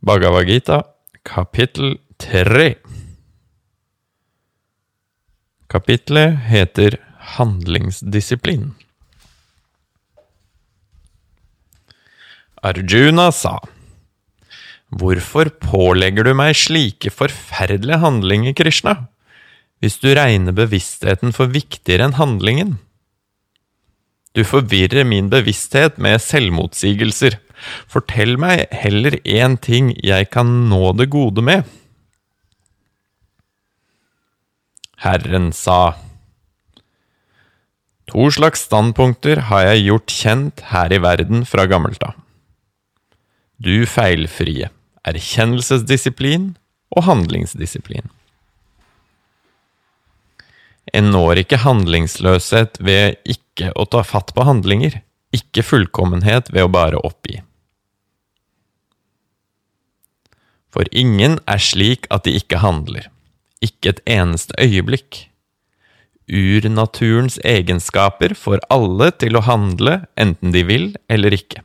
Bhagavad Gita, kapittel tre. Kapitlet heter Handlingsdisiplin. Arjuna sa, Hvorfor pålegger du meg slike forferdelige handlinger, Krishna, hvis du regner bevisstheten for viktigere enn handlingen? Du forvirrer min bevissthet med selvmotsigelser. Fortell meg heller én ting jeg kan nå det gode med. Herren sa, To slags standpunkter har jeg gjort kjent her i verden fra gammelt av. Du feilfrie, erkjennelsesdisiplin og handlingsdisiplin. En når ikke handlingsløshet ved ikke å ta fatt på handlinger, ikke fullkommenhet ved å bare oppgi. For ingen er slik at de ikke handler, ikke et eneste øyeblikk. Urnaturens egenskaper får alle til å handle enten de vil eller ikke.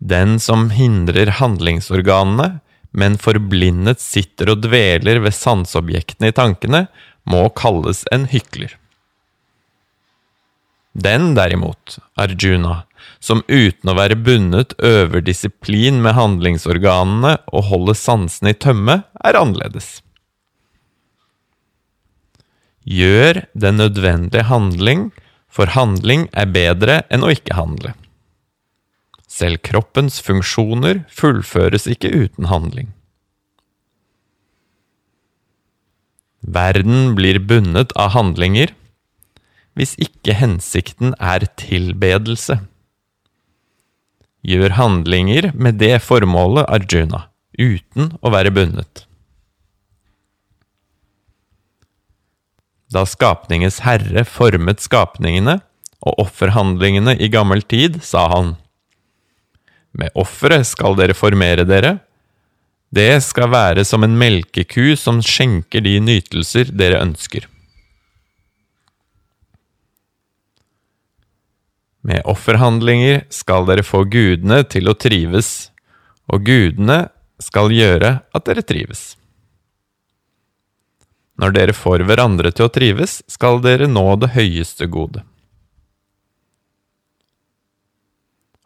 Den som hindrer handlingsorganene, men forblindet sitter og dveler ved sanseobjektene i tankene, må kalles en hykler. Den derimot, Arjuna, som uten å være bundet øver disiplin med handlingsorganene og holder sansene i tømme, er annerledes. Gjør den nødvendige handling, for handling er bedre enn å ikke handle. Selv kroppens funksjoner fullføres ikke uten handling. Verden blir bundet av handlinger hvis ikke hensikten er tilbedelse. Gjør handlinger med det formålet, Arjuna, uten å være bundet. Da skapningens herre formet skapningene og offerhandlingene i gammel tid, sa han, Med offeret skal dere formere dere, det skal være som en melkeku som skjenker de nytelser dere ønsker. Med offerhandlinger skal dere få gudene til å trives, og gudene skal gjøre at dere trives. Når dere får hverandre til å trives, skal dere nå det høyeste gode.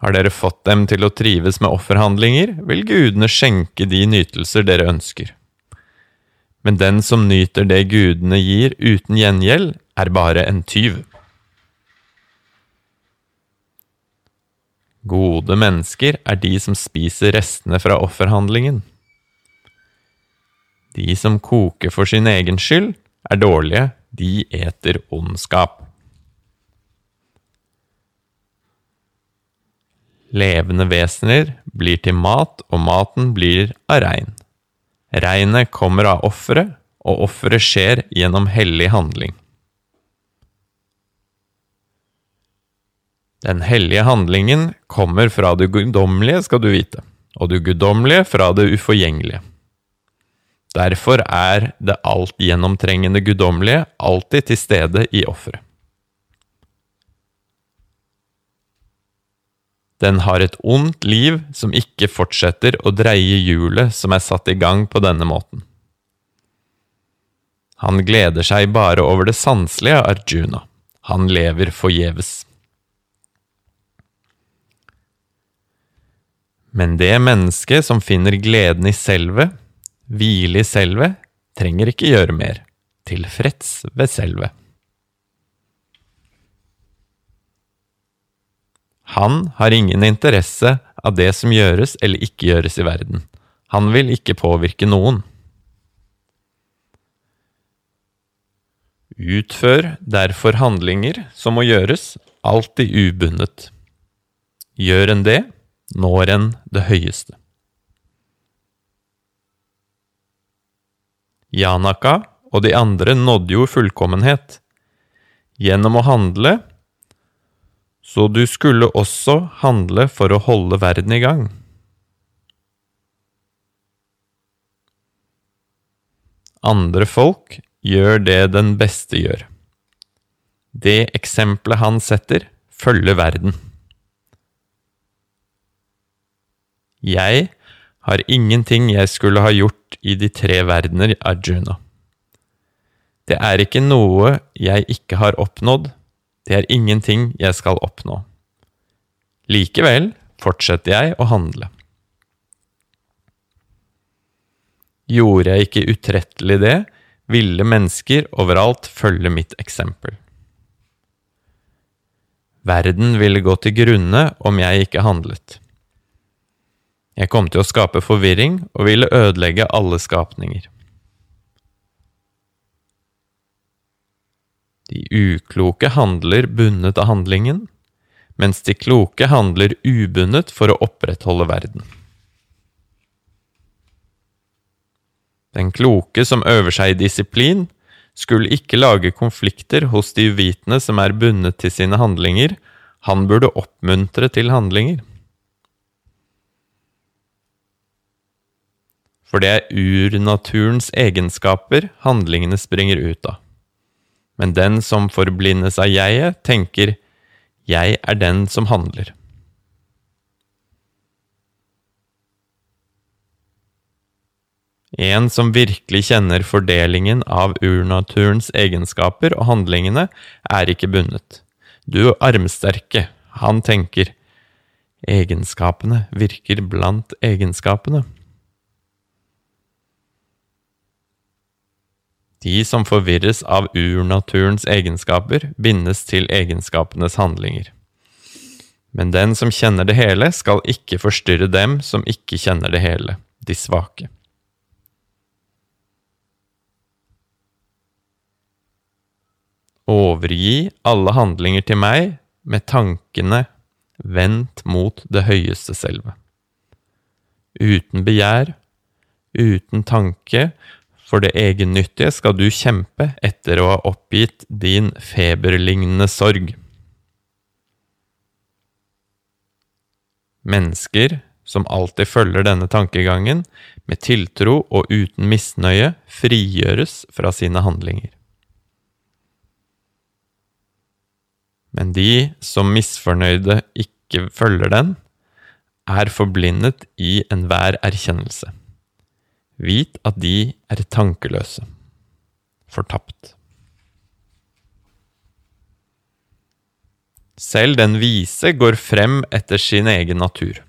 Har dere fått dem til å trives med offerhandlinger, vil gudene skjenke de nytelser dere ønsker. Men den som nyter det gudene gir uten gjengjeld, er bare en tyv. Gode mennesker er de som spiser restene fra offerhandlingen. De som koker for sin egen skyld, er dårlige, de eter ondskap. Levende vesener blir til mat, og maten blir av regn. Regnet kommer av offeret, og offeret skjer gjennom hellig handling. Den hellige handlingen kommer fra det guddommelige, skal du vite, og det guddommelige fra det uforgjengelige. Derfor er det alt gjennomtrengende guddommelige alltid til stede i offeret. Den har et ondt liv som ikke fortsetter å dreie hjulet som er satt i gang på denne måten. Han gleder seg bare over det sanselige, Arjuna. Han lever forgjeves. Men det mennesket som finner gleden i selvet, hvile i selvet, trenger ikke gjøre mer. Tilfreds ved selvet. Han har ingen interesse av det som gjøres eller ikke gjøres i verden. Han vil ikke påvirke noen. Utfør derfor handlinger som må gjøres, alltid ubundet. Gjør en det, når en det høyeste. Janaka og de andre nådde jo fullkommenhet gjennom å handle, så du skulle også handle for å holde verden i gang. Andre folk gjør det den beste gjør. Det eksempelet han setter, følger verden. Jeg har ingenting jeg skulle ha gjort i de tre verdener, Arjuna. Det er ikke noe jeg ikke har oppnådd, det er ingenting jeg skal oppnå. Likevel fortsetter jeg å handle. Gjorde jeg ikke utrettelig det, ville mennesker overalt følge mitt eksempel. Verden ville gå til grunne om jeg ikke handlet. Jeg kom til å skape forvirring og ville ødelegge alle skapninger. De ukloke handler bundet av handlingen, mens de kloke handler ubundet for å opprettholde verden. Den kloke som øver seg i disiplin, skulle ikke lage konflikter hos de uvitende som er bundet til sine handlinger, han burde oppmuntre til handlinger. For det er urnaturens egenskaper handlingene springer ut av. Men den som forblindes av jeget, tenker 'jeg er den som handler'. En som virkelig kjenner fordelingen av urnaturens egenskaper og handlingene, er ikke bundet. Du armsterke, han tenker, egenskapene virker blant egenskapene. De som forvirres av urnaturens egenskaper, bindes til egenskapenes handlinger. Men den som kjenner det hele, skal ikke forstyrre dem som ikke kjenner det hele, de svake. Overgi alle handlinger til meg med tankene vendt mot det høyeste selve. Uten begjær, uten tanke, for det egennyttige skal du kjempe etter å ha oppgitt din feberlignende sorg. Mennesker som alltid følger denne tankegangen, med tiltro og uten misnøye, frigjøres fra sine handlinger. Men de som misfornøyde ikke følger den, er forblindet i enhver erkjennelse. Vit at de er tankeløse, fortapt. Selv den vise går frem etter sin egen natur.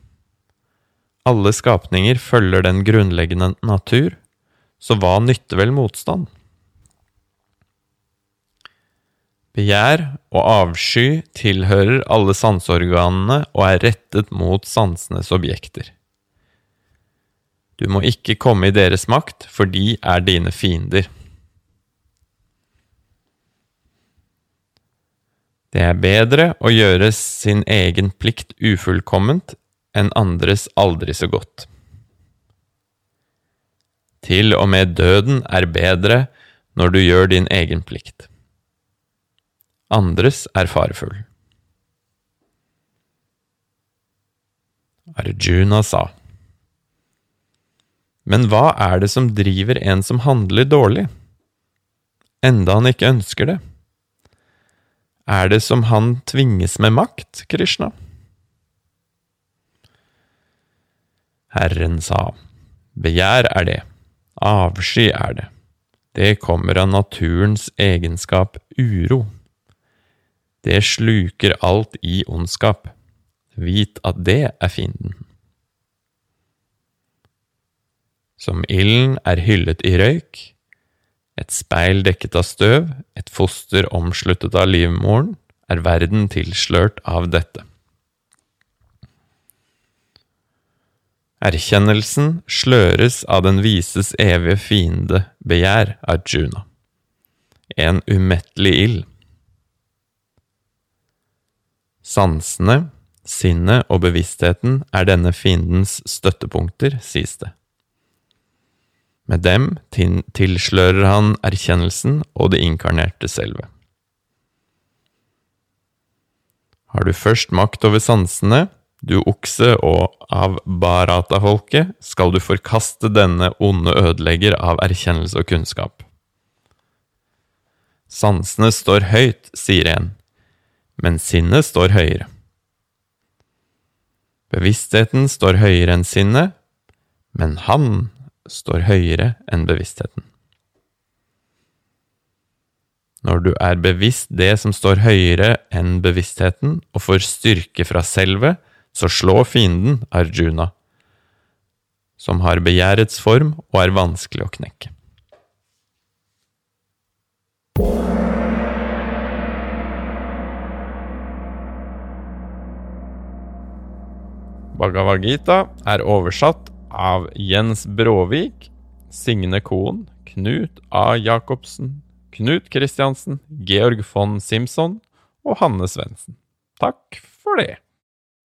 Alle skapninger følger den grunnleggende natur, så hva nytter vel motstand? Begjær og avsky tilhører alle sanseorganene og er rettet mot sansenes objekter. Du må ikke komme i deres makt, for de er dine fiender. Det er bedre å gjøre sin egen plikt ufullkomment enn andres aldri så godt. Til og med døden er bedre når du gjør din egen plikt andres er farefull. Arjuna sa. Men hva er det som driver en som handler dårlig, enda han ikke ønsker det? Er det som han tvinges med makt, Krishna? Herren sa, begjær er det, avsky er det, det kommer av naturens egenskap uro. Det sluker alt i ondskap. Vit at det er fienden. Som ilden er hyllet i røyk, et speil dekket av støv, et foster omsluttet av livmoren, er verden tilslørt av dette. Erkjennelsen sløres av den vises evige fiende, begjær, Arjuna. En umettelig ild. Sansene, sinnet og bevisstheten er denne fiendens støttepunkter, sies det. Med dem tilslører han erkjennelsen og det inkarnerte selve. Har du først makt over sansene, du okse og av Barata-folket, skal du forkaste denne onde ødelegger av erkjennelse og kunnskap. Sansene står høyt, sier en, men sinnet står høyere. Bevisstheten står høyere enn sinnet, men han står høyere enn bevisstheten. Når du er bevisst det som står høyere enn bevisstheten, og får styrke fra selve, så slå fienden, Arjuna, som har begjærets form og er vanskelig å knekke. Bhagavad Gita er oversatt av Jens Bråvik, Signe Koen, Knut A. Jacobsen, Knut Kristiansen, Georg von Simson og Hanne Svendsen. Takk for det.